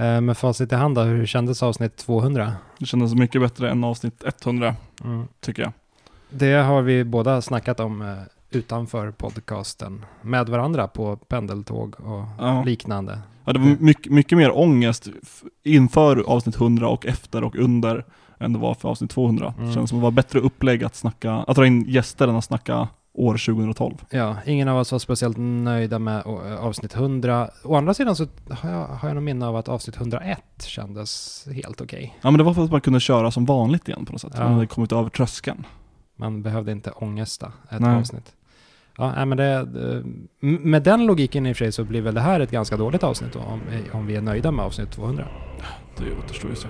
Eh, med facit i hand då, hur kändes avsnitt 200? Det kändes mycket bättre än avsnitt 100, Mm. tycker jag. Det har vi båda snackat om eh, utanför podcasten med varandra på pendeltåg och Ja. liknande. Ja, det var mycket, mycket mer ångest inför avsnitt 100 och efter och under än det var för avsnitt 200. Mm. Det känns som att det var bättre upplägg att snacka, att dra in gäster än att snacka år 2012. Ja, ingen av oss var speciellt nöjda med eh, avsnitt 100. Å andra sidan så har jag, har jag nog minne av att avsnitt 101 kändes helt okej. Ja men det var för att man kunde köra som vanligt igen på något sätt. Ja. Man hade kommit över tröskeln. Man behövde inte ångesta ett Nej. avsnitt. Ja, nej, men det, eh, med den logiken i och för sig så blir väl det här ett ganska dåligt avsnitt då, om, om vi är nöjda med avsnitt 200. Det återstår ju att se.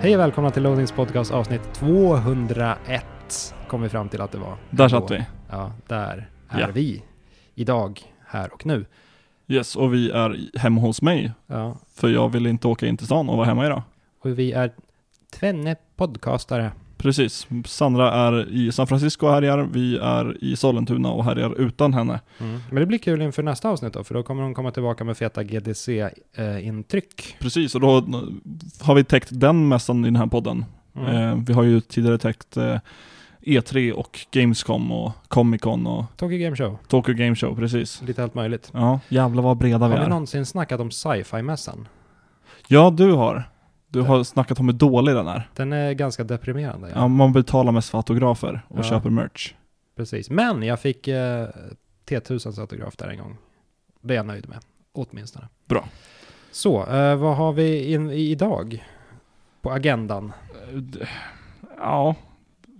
Hej och välkomna till Loadings podcast avsnitt 201 kom vi fram till att det var. Där satt vi. Ja, där är Ja. vi. Idag, här och nu. Yes, och vi är hemma hos mig. Ja, För jag vill inte åka in till stan och vara hemma idag. och vi är tvenne podcastare. Precis. Sandra är i San Francisco och härjar. Vi är i Sollentuna och härjar utan henne. Mm. Men det blir kul inför nästa avsnitt då, för då kommer de komma tillbaka med feta GDC-intryck. Precis, och då har vi täckt den mässan i den här podden. Mm. Eh, vi har ju tidigare täckt eh, E3 och Gamescom och Comic Con och Tokyo Game Show, Tokyo Game Show, precis. lite allt möjligt. Ja, jävlar vad breda vi Har vi är. någonsin snackat om sci-fi-mässan? Ja, du har. Du har snackat om hur dålig den är. Den är ganska deprimerande. Ja, man betalar mest för autografer och Ja. köper merch. Precis. Men jag fick eh, T1000s autograf där en gång. Det är jag nöjd med, åtminstone. Bra. Så, eh, vad har vi in, i, idag på agendan? Ja,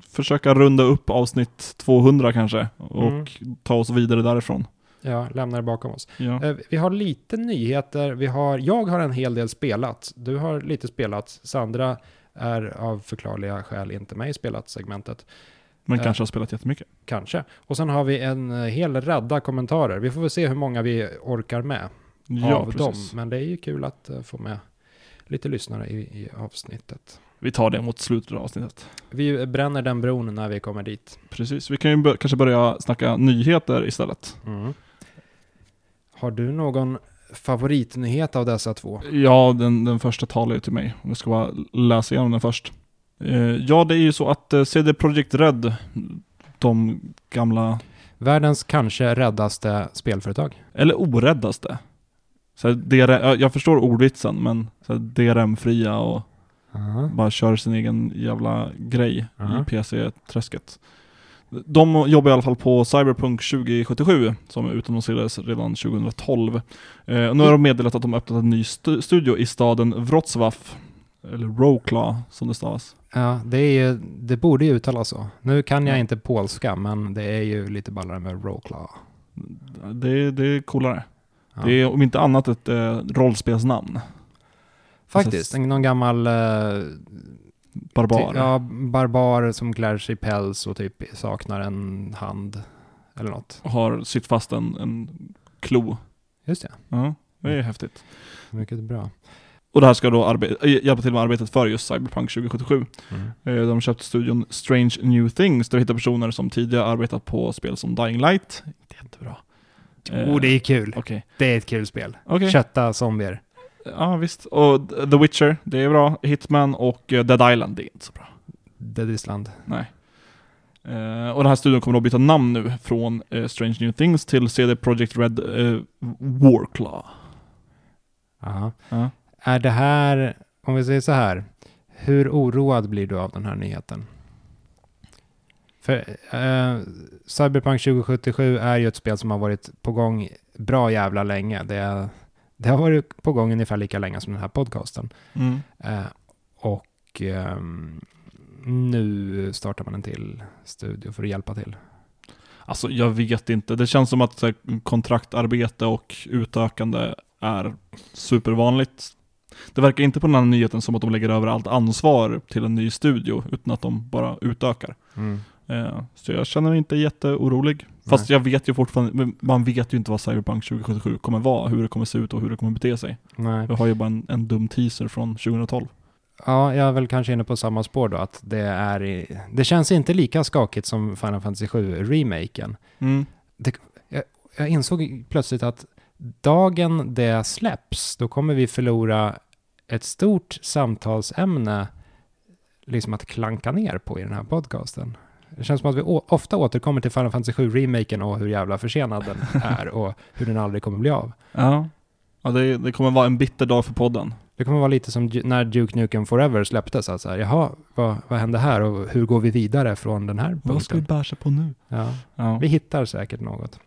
försöka runda upp avsnitt 200 kanske och Mm. ta oss vidare därifrån. Ja, lämnar det bakom oss. Ja. Eh, vi har lite nyheter. Vi har, jag har en hel del spelat. Du har lite spelat. Sandra är av förklarliga skäl inte med i spelat segmentet. Men eh. kanske har spelat jättemycket. Kanske. Och sen har vi en eh, hel radda kommentarer. Vi får väl se hur många vi orkar med Ja, av dem. precis. Men det är ju kul att få med lite lyssnare i, i avsnittet. Vi tar det mot slutet av avsnittet. Vi bränner den bron när vi kommer dit. Precis, vi kan ju bör- kanske börja snacka nyheter istället. Mm. Har du någon favoritnyhet av dessa två? Ja, den, den första talar ju till mig. Jag ska bara läsa igenom den först. Eh, ja, det är ju så att eh, CD Projekt Red, de gamla, Världens kanske räddaste spelföretag. eller oräddaste. Så här, jag förstår ordvitsen, men DRM-fria och bara kör sin egen jävla grej Ja. i PC-träsket. De jobbar i alla fall på Cyberpunk 2077, som utannonserades redan 2012. Eh, nu har de meddelat att de öppnat en ny stu- studio i staden Wrocław, eller Wroclaw som det stavas. Ja, det, är ju, det borde ju uttalas så. Nu kan jag Ja. inte polska, men det är ju lite ballare med Roclaw. Det, är- det är coolare. Ja. Det är om inte annat ett eh, rollspelsnamn. Faktiskt, någon gammal eh, Barbar. Ty, ja, barbar som klär sig i päls och typ saknar en hand eller något. Har sytt fast en, en klo. Just det, Ja, det är Mm. häftigt. mycket bra. Och det här ska då äh, hjälpa till med arbetet för just Cyberpunk 2077. Mm. Eh, De köpte studion Strange New Things där de hittar personer som tidigare arbetat på spel som Dying Light. Inte jättebra. Eh, Oh, det är kul. Okej. Det är ett kul spel. Okej. Kötta zombier. Ja, visst. Och The Witcher, det är bra. Hitman och eh, Dead Island, det är inte så bra. Dead Island. Nej. Eh, och den här studion kommer då byta namn nu från eh, Strange New Things till CD Projekt Red eh, Warclaw. Aha. Ja. Är det här, om vi säger så här, hur oroad blir du av den här nyheten? För Cyberpunk 2077 är ju ett spel som har varit på gång bra jävla länge. Det, är, det har varit på gång ungefär lika länge som den här podcasten. Mm. Eh, och ehm, nu startar man en till studio för att hjälpa till. Alltså jag vet inte. Det känns som att här, kontraktarbete och utökande är supervanligt. Det verkar inte på den här nyheten som att de lägger över allt ansvar till en ny studio, utan att de bara utökar. Mm. Eh, så jag känner mig inte jätteorolig. Fast jag vet ju fortfarande, man vet ju inte vad Cyberpunk 2077 kommer vara, hur det kommer se ut och hur det kommer bete sig. Nej. Vi har ju bara en, en dum teaser från 2012. Ja, jag är väl kanske inne på samma spår då, att det är Det känns inte lika skakigt som Final Fantasy 7-remaken. Mm. Jag insåg plötsligt att dagen det släpps, då kommer vi förlora ett stort samtalsämne liksom att klanka ner på i den här podcasten. Det känns som att vi ofta återkommer till Final Fantasy 7-remaken och hur jävla försenad den är och hur den aldrig kommer bli av. Ja. Ja, det, det kommer vara en bitter dag för podden. Det kommer vara lite som när Duke Nukem Forever släpptes, att så här, jaha, vad, vad hände här och hur går vi vidare från den här Vad ska vi punkten? bärsa på nu? Ja. Ja. Vi hittar säkert något.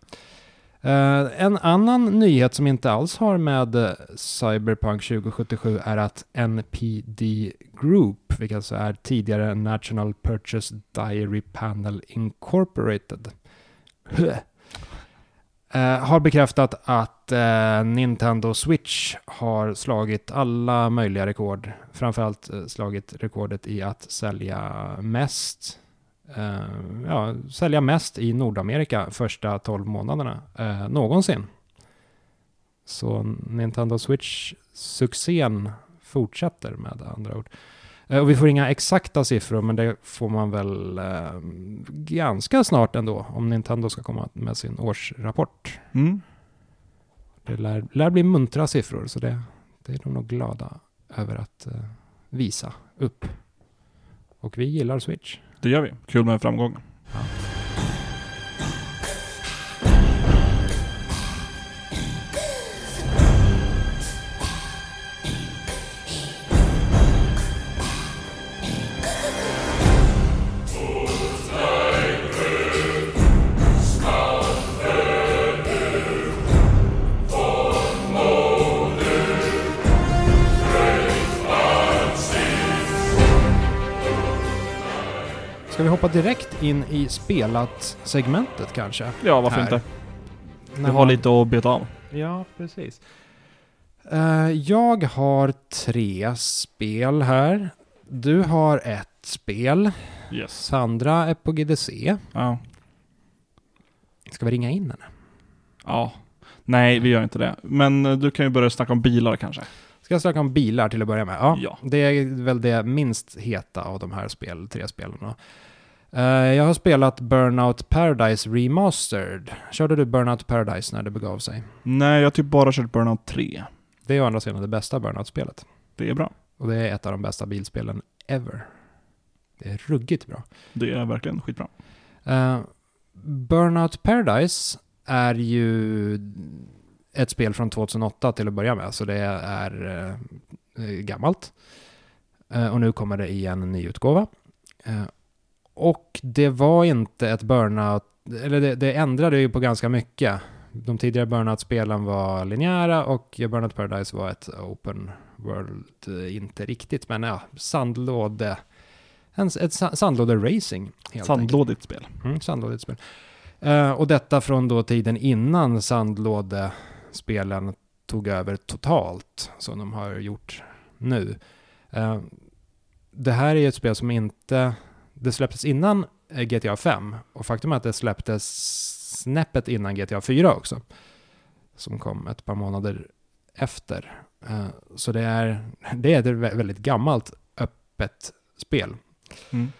Eh, en annan nyhet som inte alls har med eh, Cyberpunk 2077 är att NPD Group, vilket alltså är tidigare National Purchase Diary Panel Incorporated, eh, har bekräftat att Nintendo Switch har slagit alla möjliga rekord. Framförallt slagit rekordet i att sälja mest ja, sälja mest i Nordamerika första 12 månaderna eh, någonsin. Så Nintendo Switch-succén fortsätter med andra ord. Eh, och vi får inga exakta siffror, men det får man väl eh, ganska snart ändå, om Nintendo ska komma med sin årsrapport. Mm. Det lär, lär bli muntra siffror, så det, det är de nog glada över att eh, visa upp. Och vi gillar Switch. Det gör vi. Kul med framgång. Ja. Hoppa direkt in i spelat-segmentet kanske? Ja, varför Här. inte? Vi har man- lite att beta av. Ja, precis. Eh, jag har tre spel här. Du har ett spel. Yes. Sandra är på GDC. Ja. Ska vi ringa in henne? ja. Nej, vi gör inte det. Men eh, du kan ju börja snacka om bilar kanske. Ska jag snacka om bilar till att börja med? Ja, Ja. det är väl det minst heta av de här spel, tre spelen. Eh, jag har spelat Burnout Paradise Remastered. Körde du Burnout Paradise när det begav sig? Nej, jag har typ bara kört Burnout 3. Det är å andra sidan det bästa Burnout-spelet. Det är bra. Och det är ett av de bästa bilspelen ever. Det är ruggigt bra. Det är verkligen skitbra. Uh, Burnout Paradise är ju ett spel från 2008 till att börja med, så det är eh, gammalt. Eh, och nu kommer det i en ny utgåva. Och det var inte ett Burnout, eller det, det ändrade ju på ganska mycket. De tidigare Burnout-spelen var linjära och Burnout Paradise var ett open world, inte riktigt, men ja, sandlåde, en, ett sa- sandlåde-racing helt enkelt. Sandlådigt spel. Mm, sandlådespel. Eh, och detta från då tiden innan sandlådespelen tog över totalt, som de har gjort nu. Eh, det här är ju ett spel som inte... Det släpptes innan eh, GTA 5 och faktum är att det släpptes snäppet innan GTA 4 också. Som kom ett par månader efter. Eh, så det är, det är ett väldigt gammalt öppet spel. Mm.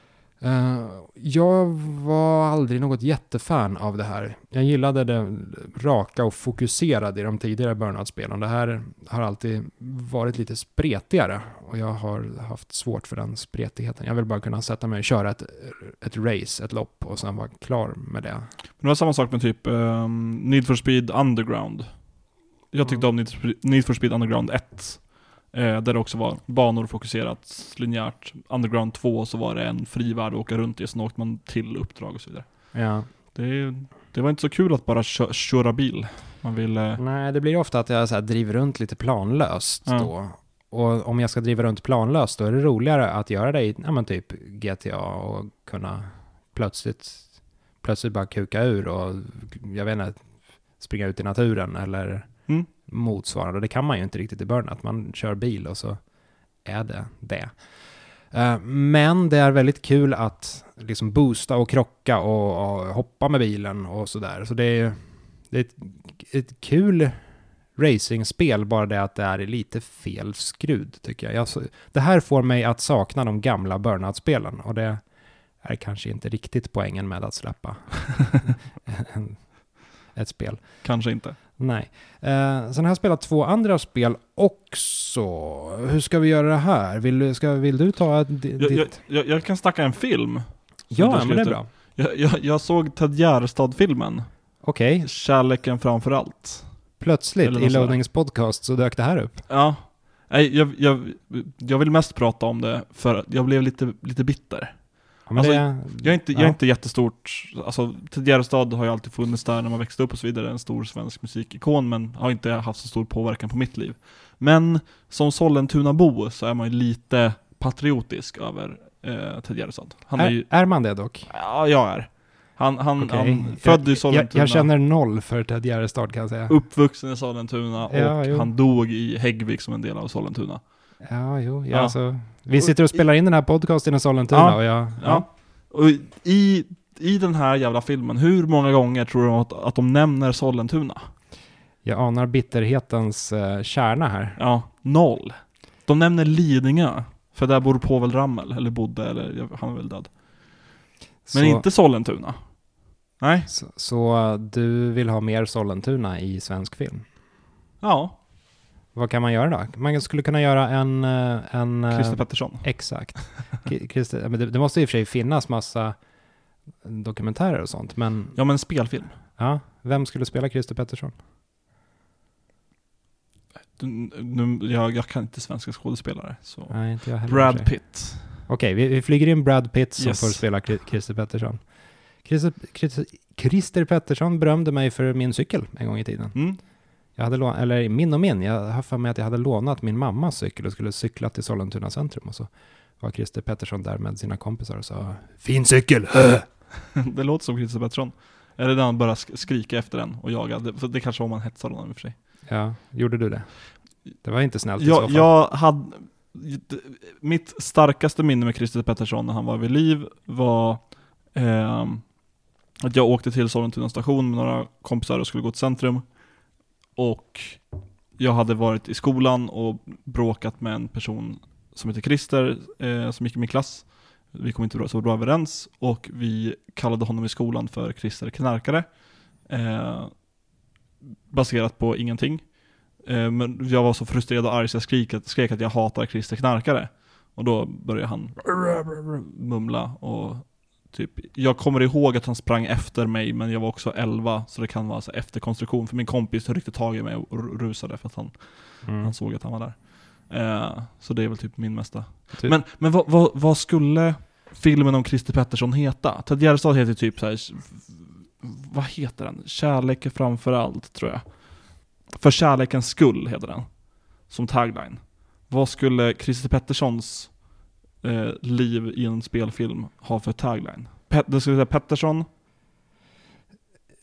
Eh, jag var aldrig något jättefan av det här. Jag gillade det raka och fokuserade i de tidigare Burnout-spelen. Det här har alltid varit lite spretigare och jag har haft svårt för den spretigheten. Jag vill bara kunna sätta mig och köra ett, ett race, ett lopp och sen vara klar med det. Men det var samma sak med typ ehm, Need for Speed Underground. Jag tyckte Mm. om Need for Speed Underground 1. Eh, där det också var banor fokuserat linjärt. Underground 2 så var det en fri värld att åka runt i, sen åkte man till uppdrag och så vidare. Ja. Det, det var inte så kul att bara kö- köra bil. Man ville... Nej, det blir ofta att jag så här driver runt lite planlöst Ja. då. Och om jag ska driva runt planlöst, då är det roligare att göra det i ja, men typ GTA och kunna plötsligt, plötsligt bara kuka ur och jag vet inte, springa ut i naturen eller motsvarande, motsvarande. Det kan man ju inte riktigt i Burnout. Man kör bil och så är det det. Eh, men det är väldigt kul att liksom boosta och krocka och, och hoppa med bilen och sådär. Så det är, det är ett, ett kul racingspel, bara det att det är lite fel skrud tycker jag. jag. Det här får mig att sakna de gamla Burnout-spelen och det är kanske inte riktigt poängen med att släppa en- ett spel. Kanske inte. Nej. Eh, sen har jag spelat två andra spel också. Hur ska vi göra det här? Vill, du- ska, vill du ta ett, di- Jag, jag, ditt... jag, kan snacka en film. Ja, men det är bra. Jag, jag, jag såg Ted Gärdestad-filmen. Okej, Kärleken framför allt. plötsligt i. Loadings podcast så dök det här upp. Ja. Nej, jag, jag, jag vill mest prata om det för att jag blev lite, lite bitter. Ja, men Alltså, det, Jag är inte, jag är Ja. inte jättestort, alltså Ted Gärdestad har ju alltid funnits där när man växte upp och så vidare, en stor svensk musikikon, men har inte haft så stor påverkan på mitt liv. Men som Sollentunabo så är man ju lite patriotisk över eh, Ted Gärdestad. Han är, är, ju, är man det dock? ja jag är. Han, han, Okej. han född i jag, Sollentuna, jag känner noll för Ted Gärdestad kan jag säga. uppvuxen i Sollentuna och Ja, han dog i Häggvik som en del av Sollentuna. Ja, jo, ja, Ja. Alltså, vi sitter och spelar in den här podcasten i Sollentuna Ja. och jag... Ja. Ja. Och i, i den här jävla filmen, hur många gånger tror du att, att de nämner Sollentuna? jag anar bitterhetens uh, kärna här. Ja, noll. De nämner Lidingö, för där bor Povel Ramel, eller bodde, eller han är väl död. Men så, inte Sollentuna. Nej, Så, så du vill ha mer Sollentuna i svensk film? ja, Vad kan man göra då? Man skulle kunna göra en... eh, en eh, Christer Pettersson. Exakt. Christer, men det, det måste i och för sig finnas massa dokumentärer och sånt, men Ja men spelfilm. ja, vem skulle spela Christer Pettersson? Nu, jag, jag kan inte svenska skådespelare, så. Nej, inte jag heller. Brad. Pitt. Okej, vi, vi flyger in Brad Pitt som Yes. får spela Chri- Christer Pettersson. Christer, Christer, Christer Pettersson berömde mig för min cykel en gång i tiden. Mm. Jag hade lån, eller min och min, jag har för mig att jag hade lånat min mammas cykel och skulle cykla till Sollentuna centrum och så var Christer Pettersson där med sina kompisar och sa Fin cykel! det låter som Christer Pettersson. Eller när han sk- skrika efter den och jaga. Det, för det kanske var om man hetsar honom i och för sig. Ja, gjorde du det? Det var inte snällt i så fall. jag hade, mitt starkaste minne med Christer Pettersson när han var vid liv var ehm, att jag åkte till Sollentuna station med några kompisar och skulle gå till centrum. Och jag hade varit i skolan och bråkat med en person som heter Christer, eh, som gick i min klass. Vi kom inte så bra överens och vi kallade honom i skolan för Christer Knarkare. Eh, baserat på ingenting. Eh, Men jag var så frustrerad och arg så jag skrek, skrek att jag hatar Christer Knarkare. Och då började han mumla och typ, jag kommer ihåg att han sprang efter mig men jag var också 11 så det kan vara så efterkonstruktion för min kompis ryckte tag i mig och rusade för att han, Mm. han såg att han var där. Eh, så det är väl typ min mesta. Ty- Men, men vad, vad, vad skulle filmen om Christer Pettersson heta? Ted Gärdestad heter typ så här. Vad heter den? Kärlek är framför allt, tror jag. För kärlekens skull heter den. Som tagline. Vad skulle Christer Petterssons eh, liv i en spelfilm ha för tagline? Pet, det skulle säga Pettersson.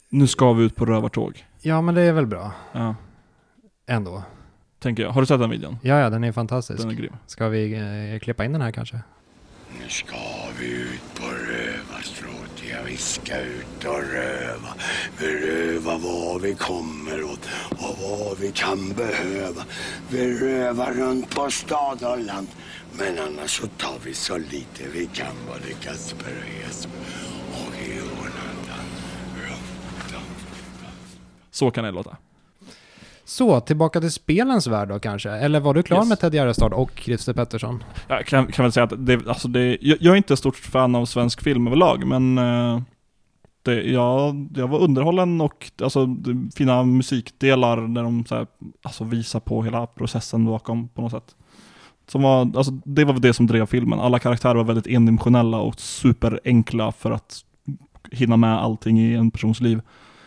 Nu ska vi ut på rövartåg. Ja, men det är väl bra Ja, ändå. tänker jag. Har du sett den videon? Ja, ja, den är fantastisk. Den är grym. Ska vi eh, klippa in den här kanske? Nu ska vi ut på rövarstråt, ja ut och röva. Beröva vad vi kommer åt och vad vi kan behöva. Vi rövar runt på stad och land. Men annars så tar vi så lite vi kan både Kasper och Jesper och Jonathan. Så kan det låta. Så, tillbaka till spelens värld då kanske? Eller var du klar Yes. med Ted Gärdestad och Christer Pettersson? Jag kan, kan väl säga att det, alltså det, jag, jag är inte stort fan av svensk film överlag, men eh, det, jag, jag var underhållen och alltså, fina musikdelar när de så här, alltså, visar på hela processen bakom på något sätt. Som var, alltså, det var det som drev filmen. Alla karaktärer var väldigt endimensionella och superenkla för att hinna med allting i en persons liv.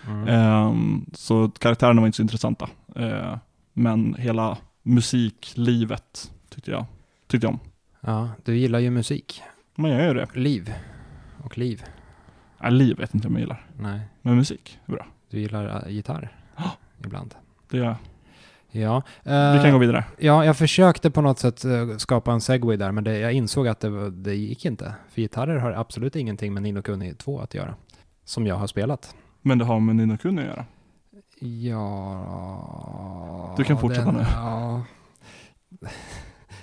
Mm. Ehm, så karaktärerna var inte så intressanta. Eh, men hela musiklivet tyckte jag, tyckte jag om. Ja, du gillar ju musik. Men jag gör det. Liv. Och liv. Nej, liv vet inte om jag gillar. Nej, Men musik är bra. du gillar äh, gitarr. Ja. Ibland. Det gör jag. Ja, Vi eh, kan gå vidare. ja, jag försökte på något sätt eh, skapa en segway där, men det, jag insåg att det, det gick inte. För gitarrer har absolut ingenting med Nino Kuni 2 att göra, som jag har spelat. Men det har med Nino Kuni att göra. Ja... Du kan fortsätta den, nu. Ja.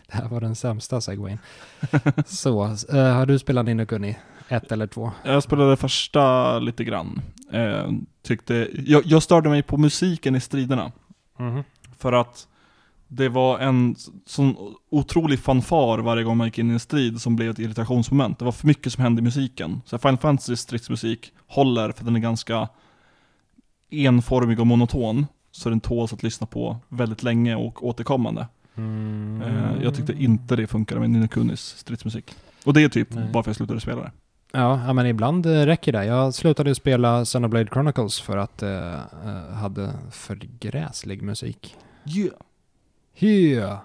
Det här var den sämsta segwayn. Så, eh, har du spelat Nino Kuni 1 eller 2? Jag spelade första lite grann. Eh, tyckte, jag, jag störde mig på musiken i striderna. Mhm. För att det var en sån otrolig fanfar varje gång man gick in i en strid som blev ett irritationsmoment. Det var för mycket som hände i musiken. Så Final Fantasy stridsmusik håller för den är ganska enformig och monoton. Så den tåls att lyssna på väldigt länge och återkommande. Mm. Eh, jag tyckte inte det funkade med Nino Kunis stridsmusik. Och det är typ Nej. varför jag slutade spela det. Ja, men ibland eh, räcker det. Jag slutade spela Xenoblade Chronicles för att det eh, hade för gräslig musik. Yeah. Ja,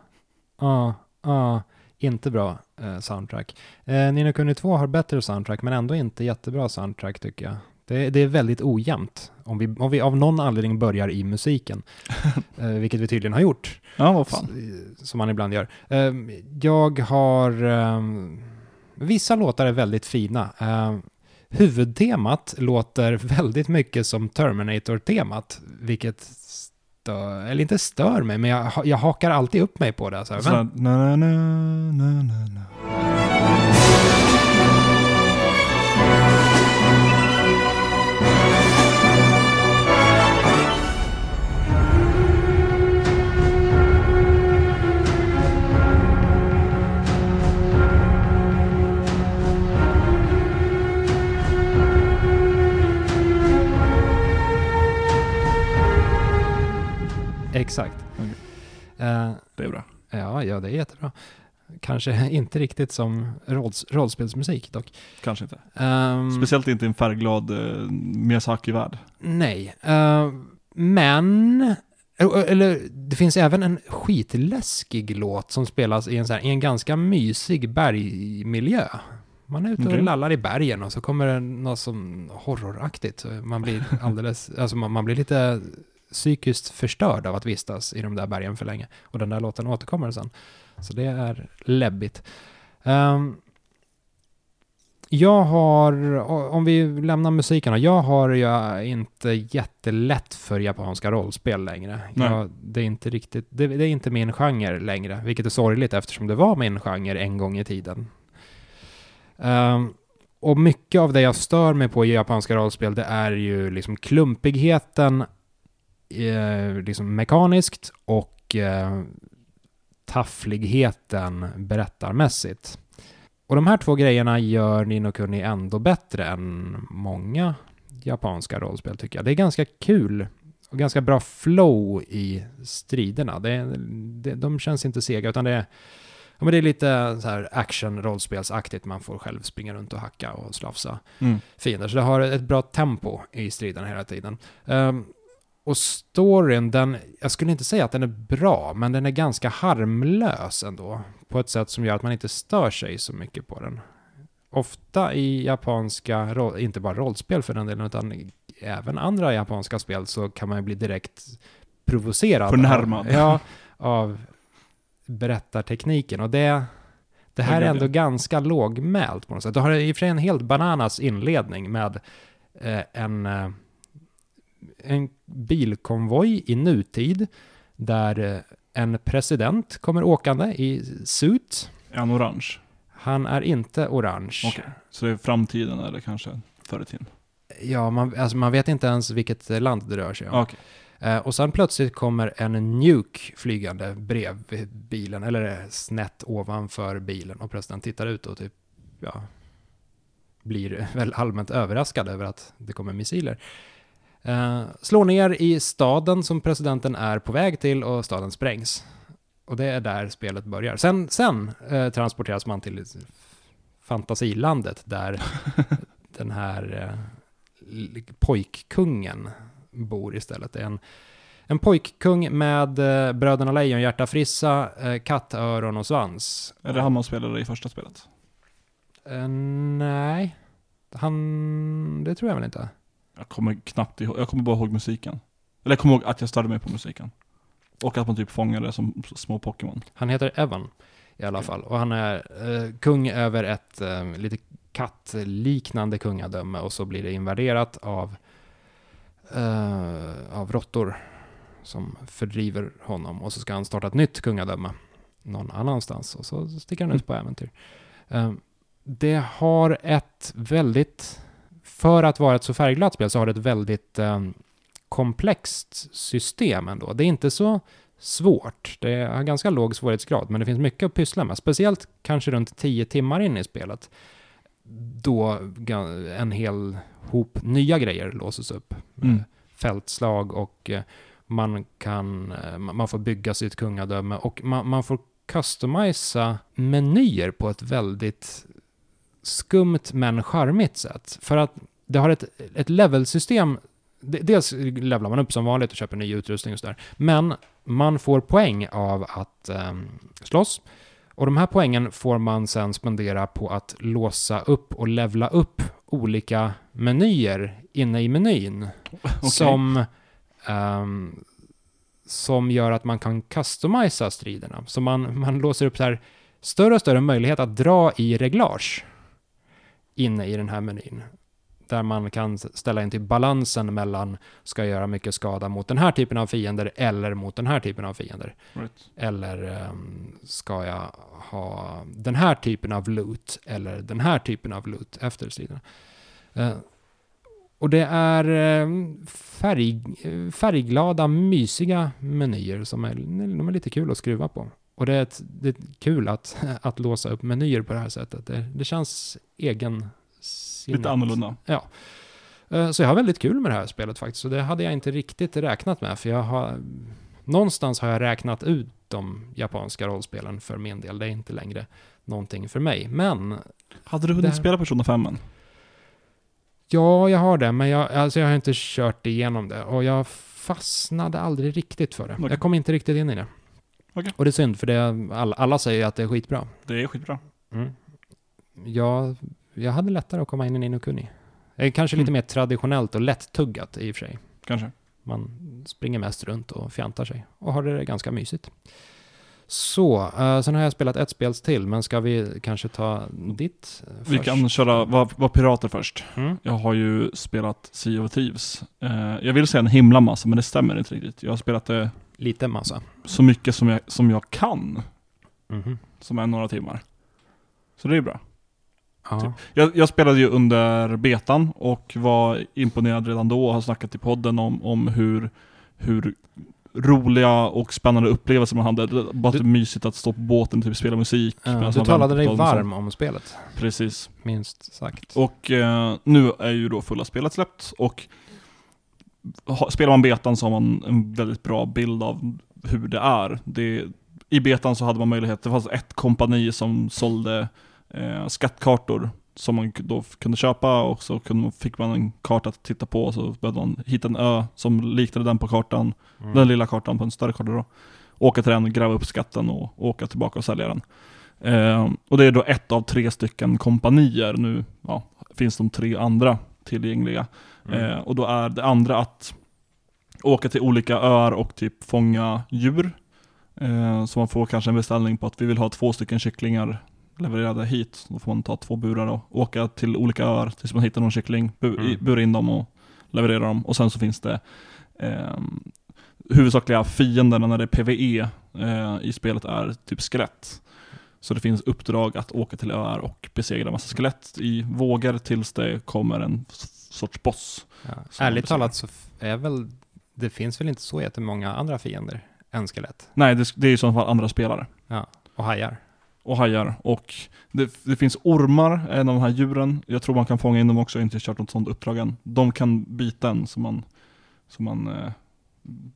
ja, ja. Inte bra eh, soundtrack. Eh, Nino Kuni 2 har bättre soundtrack, men ändå inte jättebra soundtrack tycker jag. Det, det är väldigt ojämnt. Om vi, om vi av någon anledning börjar i musiken, eh, vilket vi tydligen har gjort, Ja, vad fan. s- som man ibland gör. Eh, jag har... Eh, vissa låtar är väldigt fina. Eh, huvudtemat låter väldigt mycket som Terminator-temat, vilket stör, eller inte stör mig, men jag, jag hakar alltid upp mig på det. Så här, men, na, na, na, exakt. Okej. Eh, Det är bra. ja, ja, det är jättebra. Kanske inte riktigt som rolls, rollspelsmusik dock. Kanske inte. Ehm, Speciellt inte i en färgglad eh, Miyazaki-värld. Nej, eh, men... eh, Eller det finns även en skitläskig låt som spelas i en, så här, i en ganska mysig bergmiljö. Man är ute och Okej. lallar i bergen och så kommer det något som horroraktigt. Så Man blir alldeles, alltså man, man blir lite psykiskt förstörd av att vistas i de där bergen för länge. Och den där låten återkommer sen. Så det är läbbigt. Ehm, jag har, om vi lämnar musiken, jag har ju inte jättelätt för japanska rollspel längre. Jag, det, är inte riktigt, det, det är inte min genre längre, vilket är sorgligt eftersom det var min genre en gång i tiden. Ehm, och mycket av det jag stör mig på i japanska rollspel, det är ju liksom klumpigheten eh, liksom mekaniskt och eh, taffligheten berättarmässigt. Och de här två grejerna gör Nino Kuni ändå bättre än många japanska rollspel tycker jag. Det är ganska kul och ganska bra flow i striderna. Det, det, de känns inte sega utan det är, ja, men det är lite så här action-rollspelsaktigt. Man får själv springa runt och hacka och slafsa Mm. fiender. Så det har ett bra tempo i striden hela tiden. Ehm, och storyn, den, jag skulle inte säga att den är bra, men den är ganska harmlös ändå. På ett sätt som gör att man inte stör sig så mycket på den. Ofta i japanska, inte bara rollspel för den delen, utan även andra japanska spel så kan man ju bli direkt provocerad. Förnärmad. Av, ja, av berättartekniken. Och det, det här är ändå ganska lågmält på något sätt. Du har i och för sig en helt bananas inledning med eh, en, eh, en bilkonvoj i nutid där eh, en president kommer åkande i suit. Är han orange? Han är inte orange. Okej. Så det är framtiden eller kanske förr i tiden? Ja, man, alltså man vet inte ens vilket land det rör sig om. Okej. Eh, och sen plötsligt kommer en nuke flygande bredvid bilen, eller eh, snett ovanför bilen. Och presidenten tittar ut och typ, ja, blir väl allmänt överraskad över att det kommer missiler. Eh, slår ner i staden som presidenten är på väg till och staden sprängs. Och det är där spelet börjar. Sen, sen eh, transporteras man till fantasilandet där den här eh, pojkkungen bor istället. Det är en, en pojkkung med eh, bröderna Lejonhjärta, Frissa, eh, kattöron och svans. Är det han man spelade i första spelet? Eh, nej, han, det tror jag väl inte. Jag kommer knappt ihåg, jag kommer bara ihåg musiken. Eller jag kommer ihåg att jag störde mig på musiken. Och att man typ fångar det som små Pokémon. Han heter Evan i alla fall. Och han är eh, kung över ett eh, lite kattliknande kungadöme och så blir det invaderat av, eh, av råttor som fördriver honom. Och så ska han starta ett nytt kungadöme någon annanstans och så sticker han ut på äventyr. Eh, det har ett väldigt, för att vara ett så färgglatt spel så har det ett väldigt eh, komplext system ändå. Det är inte så svårt. Det har ganska låg svårighetsgrad, men det finns mycket att pyssla med. Speciellt kanske runt 10 timmar in i spelet. Då en hel hop nya grejer låses upp. Mm. Fältslag och eh, man kan, eh, man får bygga sitt kungadöme och man, man får customisa menyer på ett väldigt skumt men charmigt sätt. För att det har ett, ett levelsystem. De- Dels levlar man upp som vanligt och köper ny utrustning och sådär. Men man får poäng av att um, slåss. Och de här poängen får man sen spendera på att låsa upp och levla upp olika menyer inne i menyn. Okej. Som, ehm, som gör att man kan customisa striderna. Så man, man låser upp så här större och större möjlighet att dra i reglage inne i den här menyn. Där man kan ställa in till balansen mellan ska jag göra mycket skada mot den här typen av fiender eller mot den här typen av fiender. Right. Eller ehm, ska jag ha den här typen av loot eller den här typen av loot efter striderna. Eh, och det är eh, färg, eh, färgglada, mysiga menyer som är, de är lite kul att skruva på. Och det är, ett, det är kul att, att låsa upp menyer på det här sättet. Det, det känns egen Lite annorlunda. Eh, Så jag har väldigt kul med det här spelet faktiskt. Och det hade jag inte riktigt räknat med. För jag har... Någonstans har jag räknat ut de japanska rollspelen för min del. Det är inte längre någonting för mig. Men Hade du hunnit Det- spela Persona 5 än? ja, jag har det. Men jag, alltså jag har inte kört igenom det. Och jag fastnade aldrig riktigt för det. Okej. Jag kom inte riktigt in i det. Okej. Och det är synd, för det, alla, alla säger att det är skitbra. Det är skitbra. Mm. Jag, jag hade lättare att komma in i Nino Kuni. Kanske lite Mm. mer traditionellt och lätt-tuggat i och för sig. Kanske. Man springer mest runt och fjantar sig och har det ganska mysigt. Så, eh, sen har jag spelat ett spel till, men ska vi kanske ta ditt eh, Vi först? kan köra, vara var pirater först. Mm. Jag har ju spelat Sea of Thieves. Eh, jag vill säga en himla massa, men det stämmer inte riktigt. Jag har spelat det Lite massa. så mycket som jag, som jag kan, Mhm. som är några timmar. Så det är bra. Ja. Typ. Jag, jag spelade ju under betan och var imponerad redan då och har snackat i podden om, om hur, hur roliga och spännande upplevelser man hade. Det bara Du- typ mysigt att stå på båten och typ spela musik. Medan du talade dig varm om spelet, Precis. minst sagt. Och eh, nu är ju då fulla spelet släppt och spelar man betan så har man en väldigt bra bild av hur det är. Det, I betan så hade man möjlighet, det fanns ett kompani som sålde eh, skattkartor som man då kunde köpa och så kunde, fick man en karta att titta på och så behövde man hitta en ö som liknade den på kartan, Mm. den lilla kartan på en större karta då. Åka till den, gräva upp skatten och åka tillbaka och sälja den. Eh, och det är då ett av tre stycken kompanier. Nu ja, finns de tre andra tillgängliga. Mm. Eh, och då är det andra att åka till olika öar och typ fånga djur. Eh, så man får kanske en beställning på att vi vill ha två stycken kycklingar levererade hit. Då får man ta två burar och åka till olika öar tills man hittar någon kyckling, bu- Mm. bura in dem och leverera dem. Och sen så finns det ehm, huvudsakliga fienderna när det är PVE eh, i spelet är typ skelett. Så det finns uppdrag att åka till öar och besegra massa skelett i vågor tills det kommer en sorts boss. Ja. Ärligt talat så är väl, det finns väl inte så jättemånga andra fiender än skelett Nej, det, det är i så fall andra spelare. och hajar. Och hajar. Och det, det finns ormar, en av de här djuren. Jag tror man kan fånga in dem också, jag har inte kört något sånt uppdrag än. De kan bita en så man, så man eh,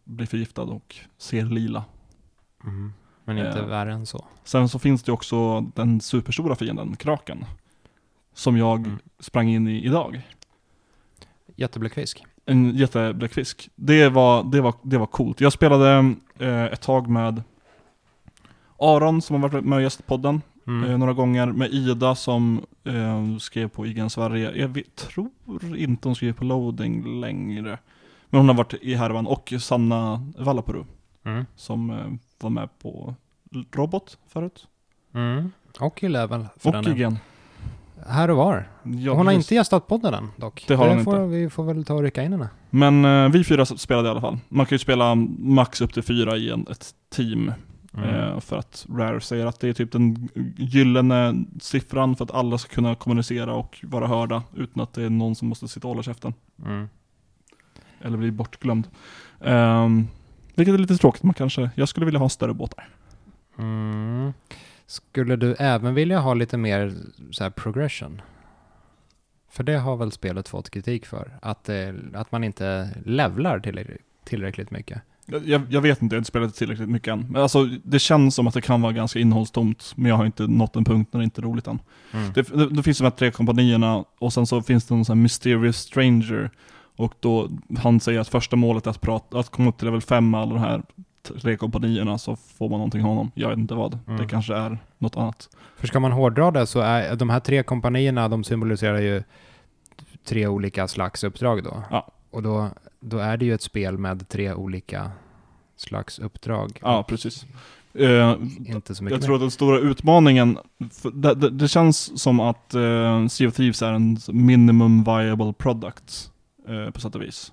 blir förgiftad och ser lila. Mm. Men inte Ja. värre än så. Sen så finns det också den superstora fienden, kraken. Som jag Mm. sprang in i idag. Jättebläckfisk. En jättebläckfisk. Det var, det, var, det var coolt. Jag spelade eh, ett tag med Aron som har varit med och gästat podden Mm. eh, några gånger. Med Ida som eh, skrev på IGN Sverige. Jag vet, tror inte hon skriver på loading längre. Men hon har varit i härvan. Och Sanna Vallapuro. Mm. som eh, var med på Robot förut. Mm. Och i Level för Och den är. igen. Här och var. Ja, hon har precis. inte gästat podden än dock. Det har hon får, inte. Vi får väl ta och rycka in henne. Men eh, vi fyra spelade i alla fall. Man kan ju spela max upp till fyra i en, ett team. Mm. Eh, för att Rare säger att det är typ den gyllene siffran för att alla ska kunna kommunicera och vara hörda utan att det är någon som måste sitta och hålla käften. Mm. Eller bli bortglömd. Um, vilket är lite tråkigt, man kanske, jag skulle vilja ha större båtar. Mm. Skulle du även vilja ha lite mer så här progression? För det har väl spelet fått kritik för. Att, det, att man inte levlar tillräckligt, tillräckligt mycket. Jag, jag, jag vet inte, jag har inte spelat tillräckligt mycket än. Men alltså, det känns som att det kan vara ganska innehållstomt, men jag har inte nått en punkt när det inte är roligt än. Mm. Det, det, det finns de här tre kompanierna och sen så finns det någon sån här mysterious stranger. Och då, han säger att första målet är att, prata, att komma upp till level 5 med alla de här tre kompanierna så får man någonting av honom. Jag vet inte vad. Mm. Det kanske är något annat. För ska man hårdra det så är de här tre kompanierna, de symboliserar ju tre olika slags uppdrag då. Ja. Och då, då är det ju ett spel med tre olika slags uppdrag. Ja, precis. Eh, Inte så mycket jag mer. tror att den stora utmaningen, det, det, det känns som att eh, Sea of Thieves är en minimum viable product eh, på sätt och vis.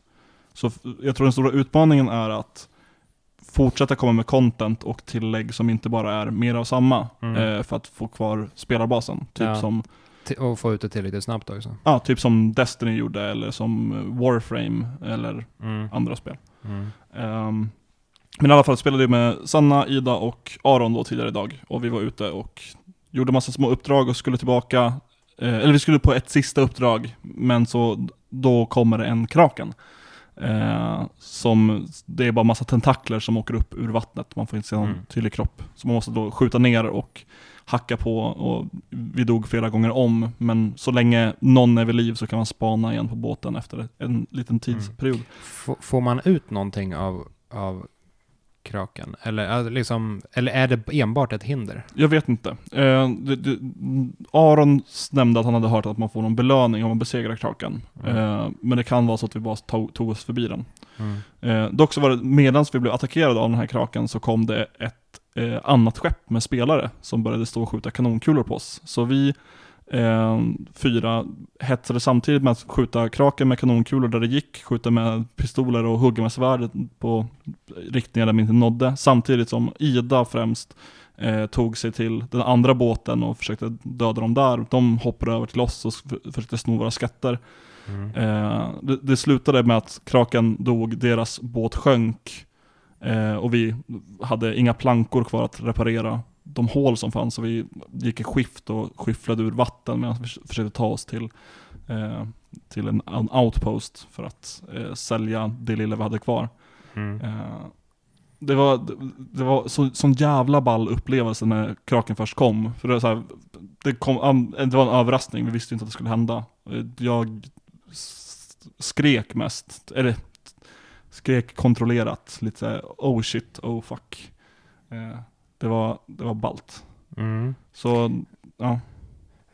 Så jag tror den stora utmaningen är att fortsätta komma med content och tillägg som inte bara är mer av samma Mm. eh, för att få kvar spelarbasen. Typ, Ja. som, T- Och få ut det tillräckligt snabbt också. ja, typ som Destiny gjorde eller som eh, Warframe eller Mm. andra spel. Mm. Ehm, men i alla fall spelade vi med Sanna, Ida och Aron då tidigare idag. Och vi var ute och gjorde massa små uppdrag och skulle tillbaka. Eh, eller vi skulle på ett sista uppdrag, men så då kommer det en kraken. Eh, som, det är bara massa tentakler som åker upp ur vattnet. Man får inte se någon Mm. tydlig kropp. Så man måste då skjuta ner och hacka på och vi dog flera gånger om. Men så länge någon är vid liv så kan man spana igen på båten efter en liten tidsperiod. F- får man ut någonting av, av kraken? Eller, det liksom, eller är det enbart ett hinder? Jag vet inte. Eh, det, det, Aron nämnde att han hade hört att man får någon belöning om man besegrar kraken. Mm. Eh, men det kan vara så att vi bara tog, tog oss förbi den. Mm. Eh, dock så var det, medan vi blev attackerade av den här kraken så kom det ett eh, annat skepp med spelare som började stå och skjuta kanonkulor på oss. Så vi eh, fyra hetsade samtidigt med att skjuta kraken med kanonkulor där det gick, skjuta med pistoler och hugga med svärdet på riktningar vi inte nådde. Samtidigt som Ida främst eh, tog sig till den andra båten och försökte döda dem där. De hoppade över till oss och försökte sno våra skatter. Mm. Eh, det, det slutade med att kraken dog, deras båt sjönk eh, och vi hade inga plankor kvar att reparera de hål som fanns. Så vi gick i skift och skyfflade ur vatten medan vi försökte ta oss till, eh, till en, en outpost för att eh, sälja det lilla vi hade kvar. Mm. Eh, det var, det, var så, sån jävla ball upplevelse när kraken först kom. För det, var så här, det, kom, det var en överraskning, vi visste inte att det skulle hända. Eh, Jag skrek mest, eller skrek kontrollerat, lite så här, oh shit, oh fuck. Eh, Det var, det var ballt. Mm. Så, ja.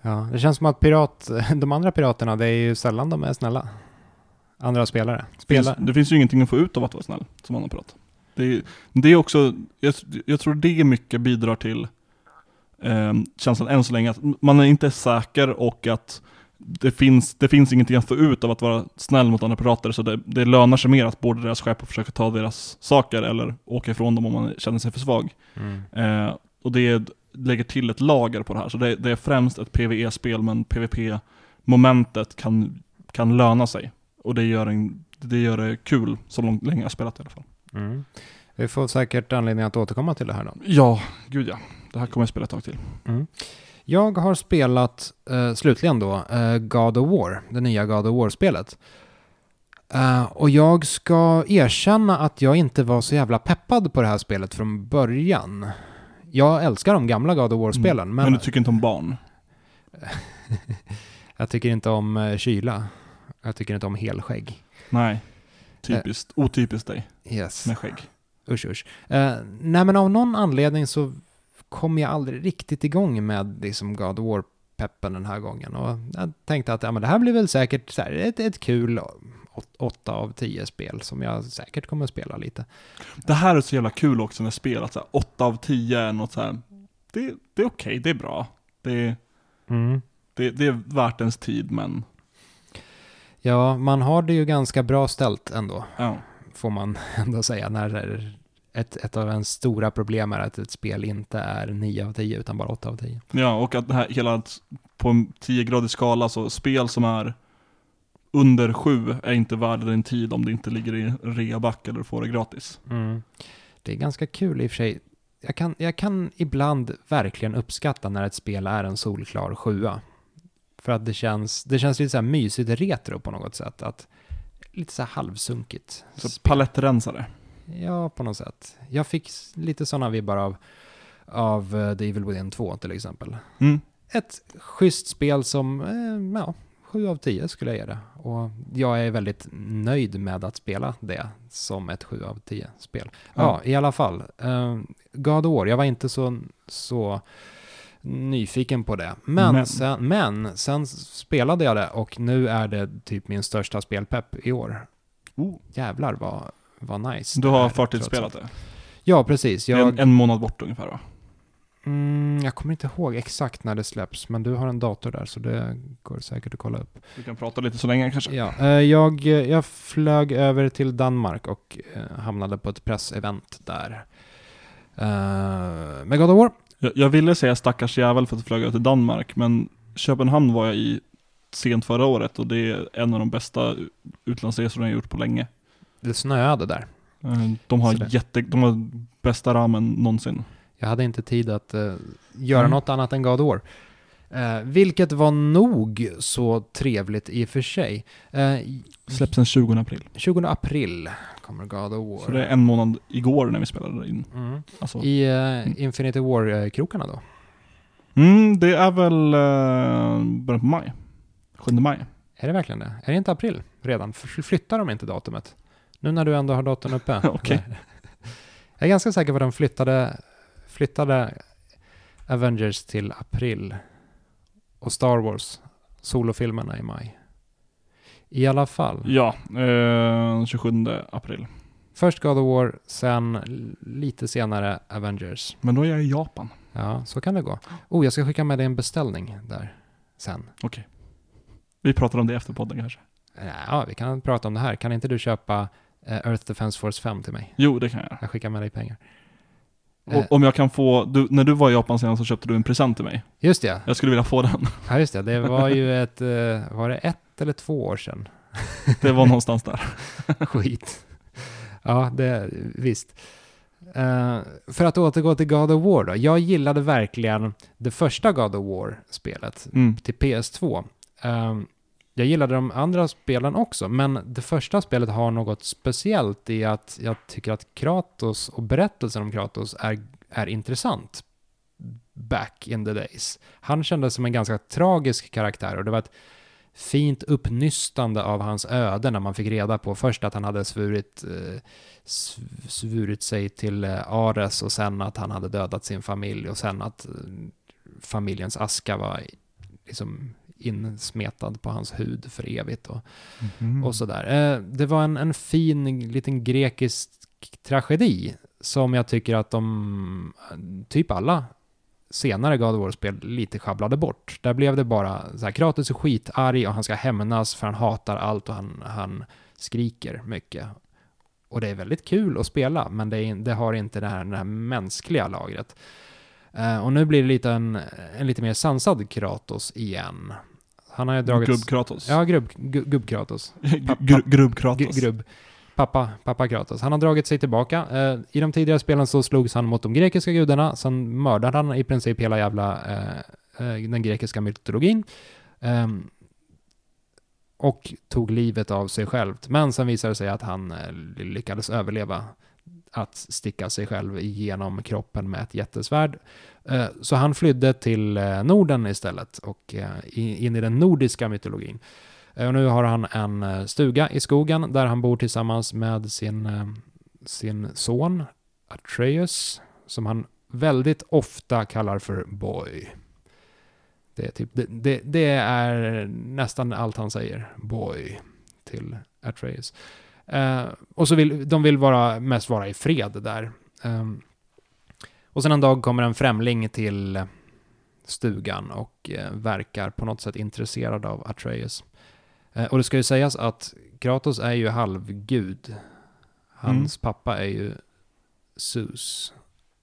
Ja, det känns som att pirat, de andra piraterna, det är ju sällan de är snälla. Andra spelare. Finns, Spela. det finns ju ingenting att få ut av att vara snäll, som han har pratat. Det är, det är också, jag, jag tror det mycket bidrar till eh, känslan än så länge att man är inte säker och att det finns, det finns ingenting att få ut av att vara snäll mot andra pirater, så det, det lönar sig mer att båda deras skepp och försöka ta deras saker eller åka ifrån dem om man känner sig för svag. Mm. Eh, och det lägger till ett lager på det här, så det, det är främst ett PVE-spel, men PVP-momentet kan, kan löna sig. Och det gör, en, det gör det kul, så långt, länge jag har spelat i alla fall. Mm. Vi får säkert anledning att återkomma till det här då. Ja, gud ja. Det här kommer jag spela ett tag till. Mm. Jag har spelat, eh, slutligen då, eh, God of War, det nya God of War-spelet. Eh, och jag ska erkänna att jag inte var så jävla peppad på det här spelet från början. Jag älskar de gamla God of War-spelen, Mm. Men, men, du tycker inte om barn? jag tycker inte om eh, kyla. Jag tycker inte om helskägg. Nej. Typiskt, otypiskt dig Yes. med skägg. Usch, usch. Eh, nej, men av någon anledning så kom jag aldrig riktigt igång med liksom God of War-peppen den här gången. Och jag tänkte att ja, men det här blir väl säkert så här, ett, ett kul åt- åtta av tio spel som jag säkert kommer att spela lite. Det här är så jävla kul också med spel, att så här, 8 av 10 är något så här. Det, det är okej, det är bra. Det, Mm. det, det är värt ens tid, men Ja, man har det ju ganska bra ställt ändå, ja. får man ändå säga. När ett, ett av ens stora problem är att ett spel inte är 9 av 10 utan bara 8 av 10. Ja, och att det här hela, på en 10-gradig skala, så spel som är under 7 är inte värda din tid om det inte ligger i reaback eller får det gratis. Mm. Det är ganska kul i och för sig. Jag kan, jag kan ibland verkligen uppskatta när ett spel är en solklar sjua. För att det känns, det känns lite så här mysigt retro på något sätt. Att, lite så här halvsunkigt. Så spel. palettrensare. Ja, på något sätt. Jag fick lite sådana vibbar av, av eh, The Evil Within 2 till exempel. Mm. Ett schysst spel som, eh, ja, 7 av 10 skulle jag ge det. Och jag är väldigt nöjd med att spela det som ett 7 av 10 spel. Ja, Ja. i alla fall. Uh, God of War, jag var inte så, så nyfiken på det. Men, Men. Sen, men sen spelade jag det och nu är det typ min största spelpepp i år. Oh. Jävlar vad, vad nice. Du har förtidsspelat det? Ja, precis. Jag, en, en månad bort ungefär va? mm, jag kommer inte ihåg exakt när det släpps, men du har en dator där så det går säkert att kolla upp. Vi kan prata lite så länge kanske. Ja, eh, jag, jag flög över till Danmark och eh, hamnade på ett pressevent där. Uh, med God of War. Jag, jag ville säga stackars jävel för att flyga över till Danmark, men Köpenhamn var jag i sent förra året och det är en av de bästa utlandsresorna jag gjort på länge. Det snöade där. Eh, De har, jätte, de har bästa ramen någonsin. Jag hade inte tid att eh, göra Mm. något annat än God War. Eh, vilket var nog så trevligt i och för sig. Eh, Släpps den 20 april. 20 april kommer God of War. Så det är en månad igår när vi spelade in. mm. Alltså, I eh, Infinity War-krokarna då? mm, det är väl eh, början på maj. 7 maj. Är det verkligen det? Är det inte april redan? Flyttar de inte datumet? Nu när du ändå har datorn uppe. Okej. Jag är ganska säker på att de flyttade, flyttade Avengers till april. Och Star Wars, solofilmerna i maj. I alla fall. Ja, eh, 27 april. Först God of War, sen lite senare Avengers. Men då är jag i Japan. Ja, så kan det gå. Oh, jag ska skicka med dig en beställning där sen. Okej. Vi pratar om det efter podden kanske. Ja, vi kan prata om det här. Kan inte du köpa eh, Earth Defense Force 5 till mig? Jo, det kan jag. Jag skickar med dig pengar. Och Eh. om jag kan få, du, när du var i Japan senast så köpte du en present till mig. Just det, Jag skulle vilja få den. ja, just det. Det var ju ett, eh, var det ett eller två år sedan? Det var någonstans där. Skit. Ja, det, visst. Eh, för att återgå till God of War då. Jag gillade verkligen det första God of War-spelet Mm. till PS2. Ehm, jag gillade de andra spelen också, men det första spelet har något speciellt i att jag tycker att Kratos och berättelsen om Kratos är, är intressant. Back in the days. Han kändes som en ganska tragisk karaktär och det var ett fint uppnystande av hans öde när man fick reda på först att han hade svurit, eh, sv- svurit sig till eh, Ares och sen att han hade dödat sin familj och sen att eh, familjens aska var liksom insmetad på hans hud för evigt och, Mhm. och sådär. Det var en, en fin liten grekisk tragedi som jag tycker att de, typ alla senare God of War-spel lite sjabblade bort. Där blev det bara så här, Kratos är skitarg och han ska hämnas för han hatar allt och han, han skriker mycket. Och det är väldigt kul att spela, men det, är, det har inte det här, det här mänskliga lagret. Eh, och nu blir det lite en, en lite mer sansad Kratos igen. Han har ju dragit... Gubb-Kratos. Ja, grubb, gubb-Kratos. Gr- Grubb-Kratos. Grubb. Pappa, pappa Kratos. Han har dragit sig tillbaka. Eh, I de tidigare spelen så slogs han mot de grekiska gudarna, sen mördade han i princip hela jävla eh, eh den grekiska mytologin. Eh, och tog livet av sig själv. Men sen visade det sig att han eh, lyckades överleva att sticka sig själv igenom kroppen med ett jättesvärd. Eh, så han flydde till eh, Norden istället och in i den nordiska mytologin. Eh, och nu har han en eh, stuga i skogen där han bor tillsammans med sin, eh, sin son Atreus, som han väldigt ofta kallar för Boy. Det är, typ, det, det, det är nästan allt han säger, Boy, till Atreus. Eh, och så vill de vill vara, mest vara i fred där. Ehm, och sen en dag kommer en främling till stugan och eh, verkar på något sätt intresserad av Atreus. Eh, och det ska ju sägas att Kratos är ju halvgud. Hans pappa är ju Zeus.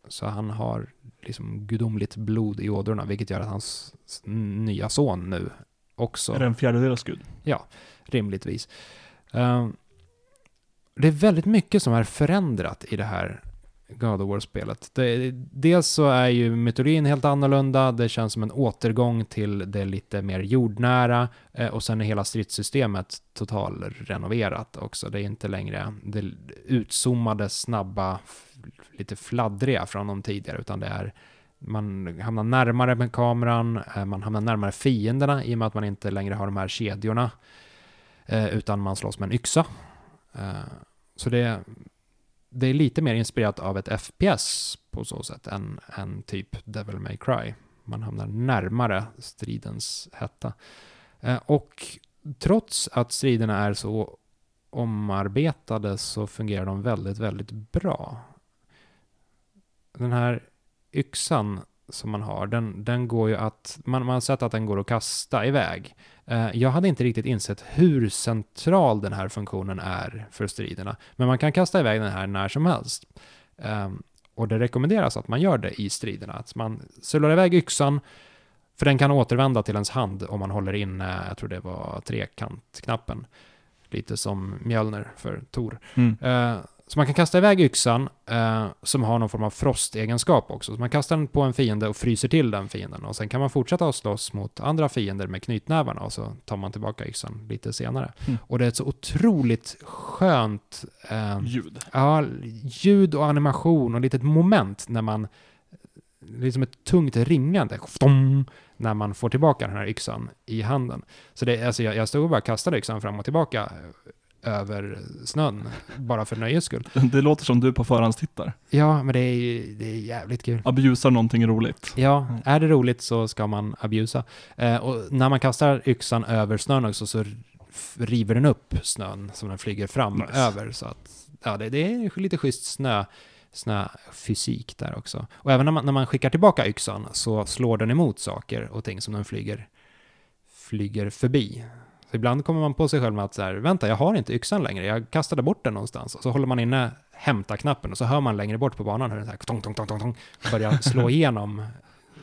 Så han har liksom gudomligt blod i ådrorna, vilket gör att hans nya son nu också Är det en fjärdedels gud? rimligtvis. Eh, det är väldigt mycket som är förändrat i det här God of War-spelet. Det, dels så är ju mytologin helt annorlunda, det känns som en återgång till det lite mer jordnära eh, och sen är hela stridssystemet totalrenoverat också. Det är inte längre det utzoomade, snabba, lite fladdriga från de tidigare, utan det är man hamnar närmare med kameran, eh, man hamnar närmare fienderna i och med att man inte längre har de här kedjorna eh, utan man slåss med en yxa. Så det, det är lite mer inspirerat av ett FPS på så sätt än, än typ Devil May Cry. Man hamnar närmare stridens hetta. Eh, och trots att striderna är så omarbetade så fungerar de väldigt, väldigt bra. Den här yxan som man har, den, den går ju att, man, man har sett att den går att kasta iväg. Eh, Jag hade inte riktigt insett hur central den här funktionen är för striderna. Men man kan kasta iväg den här när som helst. Ehm, Och det rekommenderas att man gör det i striderna. Att man sular iväg yxan, för den kan återvända till ens hand om man håller in, jag tror det var trekantknappen. Lite som Mjölner för Tor. Mm. Eh, Så man kan kasta iväg yxan eh, som har någon form av frostegenskap också. Så man kastar den på en fiende och fryser till den fienden. Och sen kan man fortsätta att slåss mot andra fiender med knytnävarna och så tar man tillbaka yxan lite senare. Mm. Och det är ett så otroligt skönt eh, Ljud. ja, ljud och animation och litet moment när man det är som ett tungt ringande när man får tillbaka den här yxan i handen. Så det, alltså jag, jag stod och bara kastade yxan fram och tillbaka över snön, bara för nöjes skull. Det låter som du på förhandstittar. Ja, men det är, det är jävligt kul. Abusar någonting roligt. Ja, är det roligt så ska man abusa. Eh, och när man kastar yxan över snön också så river den upp snön som den flyger fram Nice. över. Så att, ja, det, det är lite schysst snö, snöfysik där också. Och även när man, när man skickar tillbaka yxan så slår den emot saker och ting som den flyger, flyger förbi. Ibland kommer man på sig själv med att så här, vänta, jag har inte yxan längre, jag kastade bort den någonstans. Och så håller man inne hämta-knappen och så hör man längre bort på banan hur den så här tong, tong, tong, tong, tong, börjar slå igenom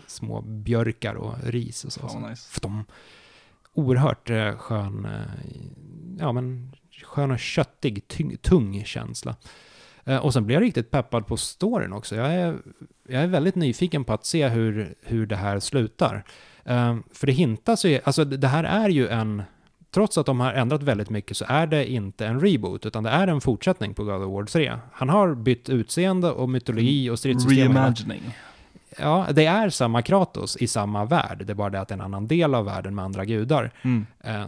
små björkar och ris och så. Vad nice. Ftom. Oerhört eh, skön, eh, ja men skön och köttig, tyng, tung känsla. Eh, och sen blir jag riktigt peppad på storyn också. Jag är, jag är väldigt nyfiken på att se hur, hur det här slutar. För det hintas ju, alltså det här är ju en, trots att de har ändrat väldigt mycket så är det inte en reboot, utan det är en fortsättning på God of War 3. Han har bytt utseende och mytologi och stridssystem. och hela- Reimagining. Ja, det är samma Kratos i samma värld. Det är bara det att det är en annan del av världen med andra gudar. Mm. Eh, eh,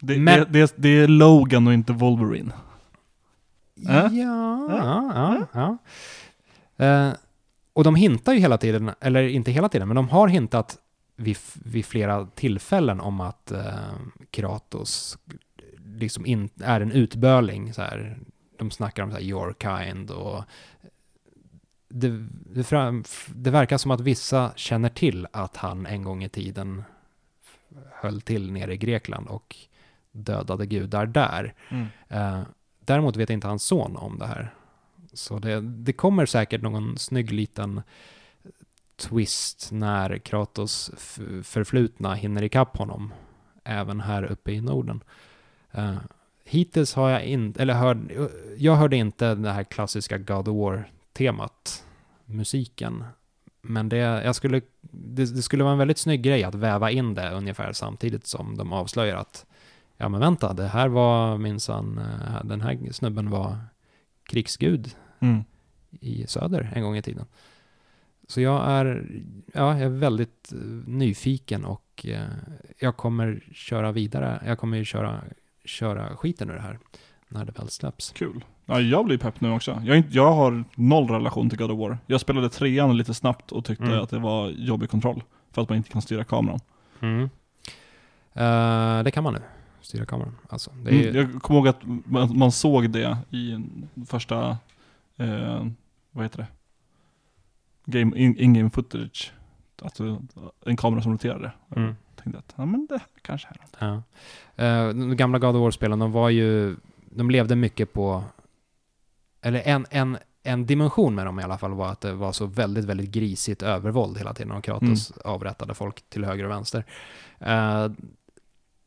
Det, Men- det, det, det är Logan och inte Wolverine. Äh? Ja, ja, ja. ja. Eh, och de hintar ju hela tiden, eller inte hela tiden, men de har hintat vid, vid flera tillfällen om att eh, Kratos liksom in, är en utböling. Så här. De snackar om så här, your kind och det, det, fram, det verkar som att vissa känner till att han en gång i tiden höll till nere i Grekland och dödade gudar där. Mm. Eh, däremot vet inte hans son om det här. Så det, det kommer säkert någon snygg liten twist när Kratos förflutna hinner ikapp honom. Även här uppe i Norden. Uh, hittills har jag inte, eller hörd, jag hörde inte det här klassiska God of War-temat, musiken. Men det, jag skulle, det, det skulle vara en väldigt snygg grej att väva in det ungefär samtidigt som de avslöjar att ja men vänta, det här var minsann, eh, den här snubben var krigsgud Mm. i söder en gång i tiden. Så jag är, ja, jag är väldigt eh, nyfiken och eh, jag kommer köra vidare. Jag kommer ju köra, köra skiten ur det här när det väl släpps. Kul. Ja, jag blir pepp nu också. Jag, inte, jag har noll relation till God of War. Jag spelade trean lite snabbt och tyckte Mm. att det var jobbig kontroll. För att man inte kan styra kameran. Mm. Eh, det kan man nu. styra kameran. Alltså, det är Mm, jag kommer ihåg att man, man såg det i första, eh, vad heter det? Game, in- in-game footage. Alltså en kamera som roterade. Mm. Jag tänkte att, ja men det kanske är något. Ja. Eh, de gamla God of War-spelen, de var ju, de levde mycket på, eller en, en, en dimension med dem i alla fall var att det var så väldigt, väldigt grisigt övervåld hela tiden och Kratos avrättade folk till höger och vänster. Eh,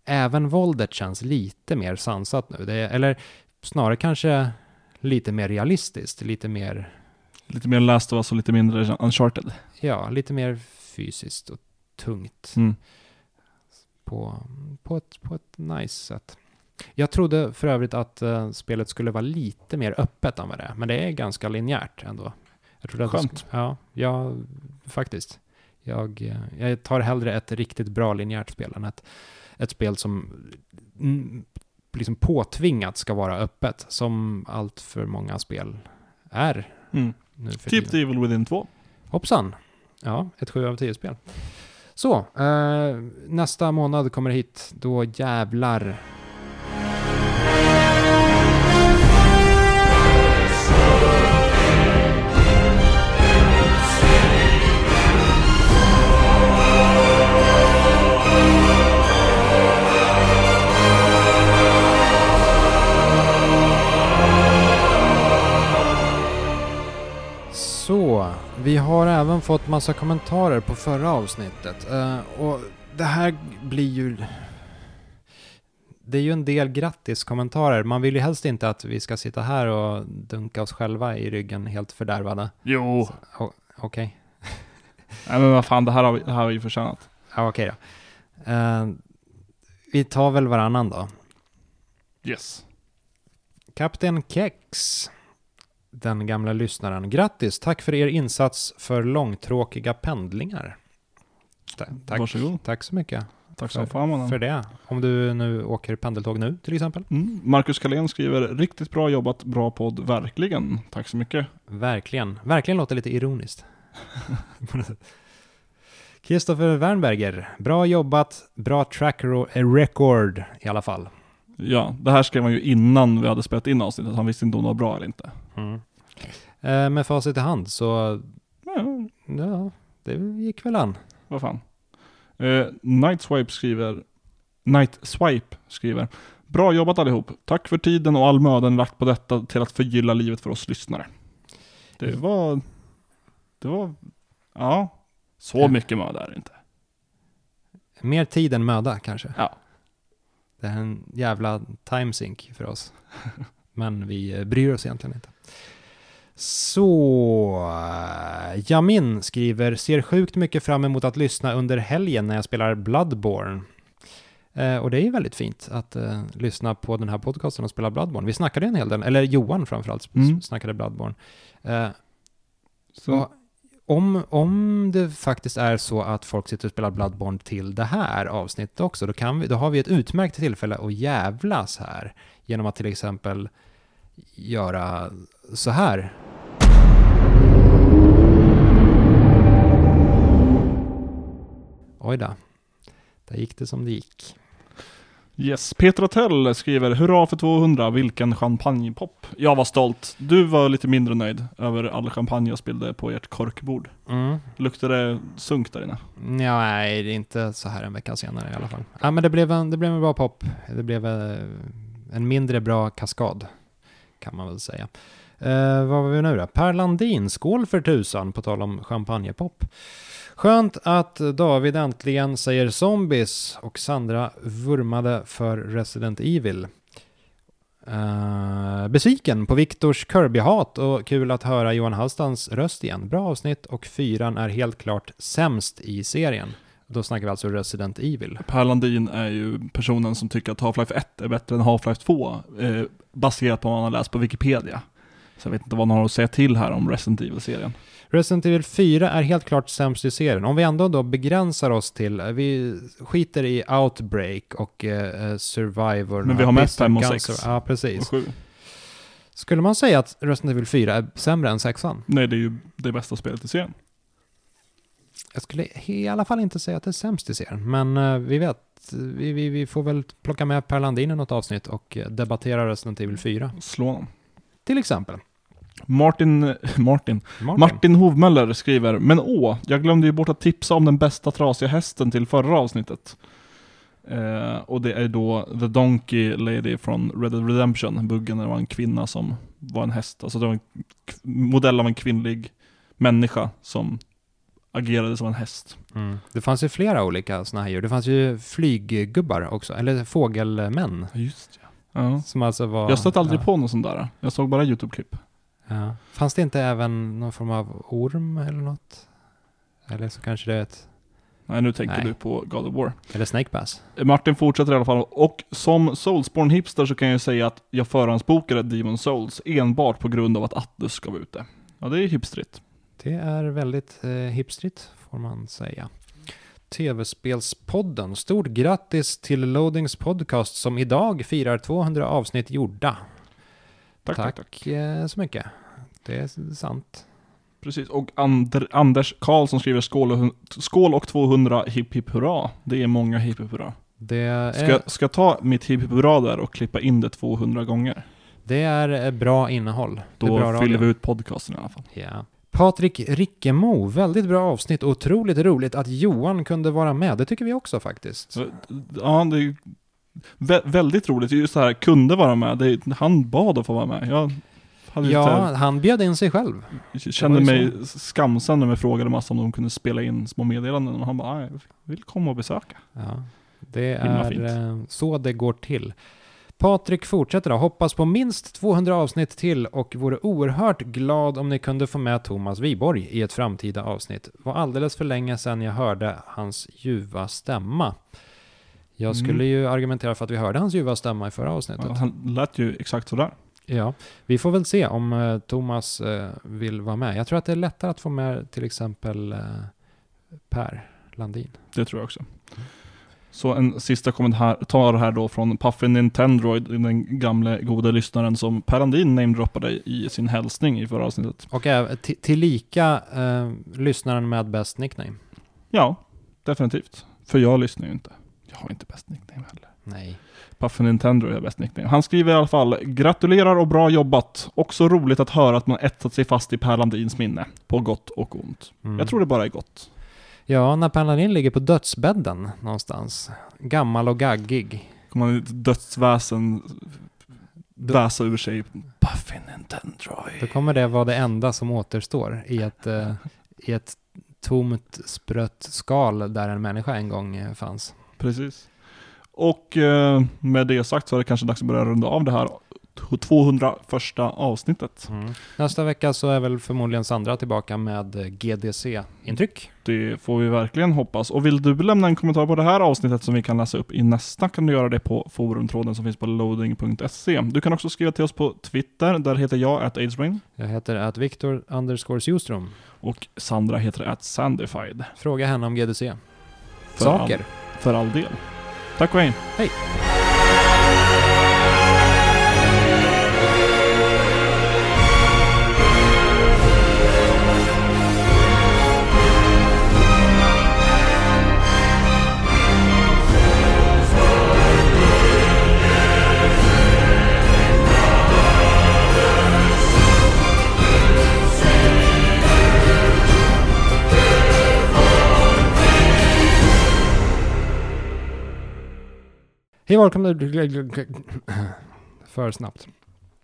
även våldet känns lite mer sansat nu, det eller snarare kanske lite mer realistiskt, lite mer, Lite mer Last of Us och lite mindre Uncharted. ja, lite mer fysiskt och tungt. Mm. på, på, ett, på ett nice sätt. Jag trodde för övrigt att eh, spelet skulle vara lite mer öppet än vad det är, men det är ganska linjärt ändå. Jag trodde att det Skönt. sk- ja, ja, faktiskt. Jag, eh, jag tar hellre ett riktigt bra linjärt spel än ett, ett spel som mm, liksom påtvingat ska vara öppet, som allt för många spel är Mm. Nu för tiden. the Evil Within 2. Hoppsan! Ja, ett 7 av 10 spel. Så, eh, nästa månad kommer hit. Då jävlar. Så, vi har även fått massa kommentarer på förra avsnittet. Eh, och det här blir ju... Det är ju en del grattis-kommentarer. Man vill ju helst inte att vi ska sitta här och dunka oss själva i ryggen helt fördärvade. Jo. Okej. Nej men vad fan, det här har vi, det här har vi ju förtjänat. Ja, okej då. Eh, vi tar väl varannan då. Yes. Kapten Kex, den gamla lyssnaren. Grattis, tack för er insats för långtråkiga pendlingar. Ta- Tack, Varsågod. tack så mycket Tack För- mannen. för det. Om du nu åker pendeltåg nu till exempel. Mm. Marcus Kalén skriver, riktigt bra jobbat, bra podd, verkligen. Tack så mycket. Verkligen. Verkligen låter lite ironiskt. Kristoffer Wernberger, bra jobbat, bra track eh, record i alla fall. Ja, det här skrev han ju innan vi hade spelat in avsnittet, han visste inte om det var bra eller inte. Mm. Eh, med facit i hand så, Ja, ja, det gick väl an. vad fan. Eh, Night Swipe skriver, Night Swipe skriver, bra jobbat allihop. Tack för tiden och all mödan lagt på detta till att förgylla livet för oss lyssnare. Det var, det var, ja, så mycket möda är det inte. Mer tid än möda kanske. Ja. Det är en jävla timesink för oss. Men vi eh, bryr oss egentligen inte. Så, eh, Jamin skriver, ser sjukt mycket fram emot att lyssna under helgen när jag spelar Bloodborne. Eh, och det är ju väldigt fint att eh, lyssna på den här podcasten och spela Bloodborne. Vi snackade en hel del, eller Johan framförallt Mm. snackade Bloodborne. Eh, Så, om, om det faktiskt är så att folk sitter och spelar Bloodborne till det här avsnittet också, då, kan vi, då har vi ett utmärkt tillfälle att jävlas här genom att till exempel göra så här. Oj då. Där gick det som det gick. Yes, Peter Hotell skriver Hurra för 200, vilken champagnepop. Jag var stolt. Du var lite mindre nöjd över all champagne jag spillde på ert korkbord. Mm. Luktade det sunk där inne? Ja, nej, det är inte så här en vecka senare i alla fall. Ja, men det blev en, det blev en bra pop. Det blev eh, en mindre bra kaskad, kan man väl säga. Eh, vad var vi nu då? Per Landin, skål för tusan, på tal om champagnepop. Skönt att David äntligen säger zombies och Sandra vurmade för Resident Evil. Uh, besviken på Viktors Kirby-hat och kul att höra Johan Hallstans röst igen. Bra avsnitt och fyran är helt klart sämst i serien. Då snackar vi alltså Resident Evil. Per Landin är ju personen som tycker att Half-Life 1 är bättre än Half-Life 2, eh, baserat på vad han har läst på Wikipedia. Så jag vet inte vad han har att säga till här om Resident Evil-serien. Resident Evil 4 är helt klart sämst i serien. Om vi ändå då begränsar oss till, vi skiter i Outbreak och eh, Survivor. Men vi har mest Bitter fem och Guns- sex. Ja, Och precis. sju. Skulle man säga att Resident Evil 4 är sämre än sexan? Nej, det är ju det bästa spelet i serien. Jag skulle i alla fall inte säga att det är sämst i serien, men eh, vi vet, vi, vi, vi får väl plocka med Per Landin i något avsnitt och eh, debattera Resident Evil 4. Slå honom. Till exempel. Martin, Martin, Martin. Martin Hovmöller skriver Men åh, jag glömde ju bort att tipsa om den bästa trasiga hästen till förra avsnittet. Eh, och det är då The Donkey Lady från Red Dead Redemption. Buggen där det var en kvinna som var en häst. Alltså det var en modell av en kvinnlig människa som agerade som en häst. Mm. Det fanns ju flera olika sådana här djur. Det fanns ju flyggubbar också, eller fågelmän. Just ja. ja. Som alltså var... Jag stötte aldrig ja. på någon sån där. Jag såg bara YouTube-klipp. Ja. Fanns det inte även någon form av orm eller något? Eller så kanske det är ett... Nej, nu tänker Nej. du på God of War. Eller Snake Bass? Martin fortsätter i alla fall. Och som Soulsborne-hipster så kan jag säga att jag förhandsbokade Demon Souls enbart på grund av att Atlus ska vara ute. Ja, det är hipstrigt. Det är väldigt eh, hipstrigt, får man säga. TV-spelspodden. Stort grattis till Loadings podcast som idag firar 200 avsnitt gjorda. Tack, tack, tack. eh, så mycket. Det är sant. Precis, och Ander, Anders Karlsson skriver skål och, skål och 200 hipp hipp hurra. Det är många hipp hipp hurra. Det är, Ska, ska jag ta mitt hipp hipp hurra där och klippa in det 200 gånger? det är eh, bra innehåll. Är Då bra fyller radio. vi ut podcasten i alla fall. Ja. Patrik Rickemo, väldigt bra avsnitt. Otroligt roligt att Johan kunde vara med. Det tycker vi också faktiskt. Ja, det är vä- väldigt roligt. Just det här, kunde vara med. Det, han bad att få vara med. Jag hade Ja, lite, han bjöd in sig själv. kände mig skamsen när vi frågade massa om de kunde spela in små meddelanden. Och han bara, "Nej, jag vill komma och besöka. Ja, det Himla är fint. eh, så det går till. Patrik fortsätter då. Hoppas på minst 200 avsnitt till och vore oerhört glad om ni kunde få med Thomas Wiborg i ett framtida avsnitt. Var alldeles för länge sedan jag hörde hans ljuva stämma. Jag Mm. skulle ju argumentera för att vi hörde hans ljuva stämma i förra avsnittet. Ja, han lät ju exakt sådär. Ja, vi får väl se om eh, Thomas eh, vill vara med. Jag tror att det är lättare att få med till exempel eh, Per Landin. Det tror jag också. Så en sista kommentar här då från Puffin Nintendroid, den gamle gode lyssnaren som Per Andin namedroppade i sin hälsning i förra avsnittet. Och tillika eh, lyssnaren med bäst nickname. Ja, definitivt. För jag lyssnar ju inte. Jag har inte bäst nickname heller. Nej. Puffin Nintendo är bäst nickname. Han skriver i alla fall Gratulerar och bra jobbat. Också roligt att höra att man etsat sig fast i Per Landins minne. På gott och ont. Mm. Jag tror det bara är gott. Ja, när Per Landin ligger på dödsbädden någonstans. Gammal och gaggig. Kommer man ett dödsväsen Då, väsa ur sig Puffin Nintendroid. då kommer det vara det enda som återstår i ett, eh, i ett tomt sprött skal där en människa en gång eh, fanns. Precis. Och eh, med det sagt så är det kanske dags att börja runda av det här 201 avsnittet. Mm. Nästa vecka så är väl förmodligen Sandra tillbaka med GDC-intryck. Det får vi verkligen hoppas. Och vill du lämna en kommentar på det här avsnittet som vi kan läsa upp i nästa kan du göra det på forumtråden som finns på loading.se. Du kan också skriva till oss på Twitter, där heter jag att aidsbrain Jag heter att Viktor underscore Sjostrom. och Sandra heter att sandified. Fråga henne om GDC. För Saker. All, för all del. Tack och hej. Hej. Hej välkomna... För snabbt.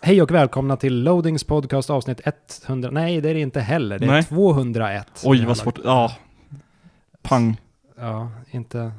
Hej och välkomna till Loadings podcast avsnitt 100... Nej, det är det inte heller. Det är Nej. 201. Oj vad svårt. Ja. Pang. Ja, inte...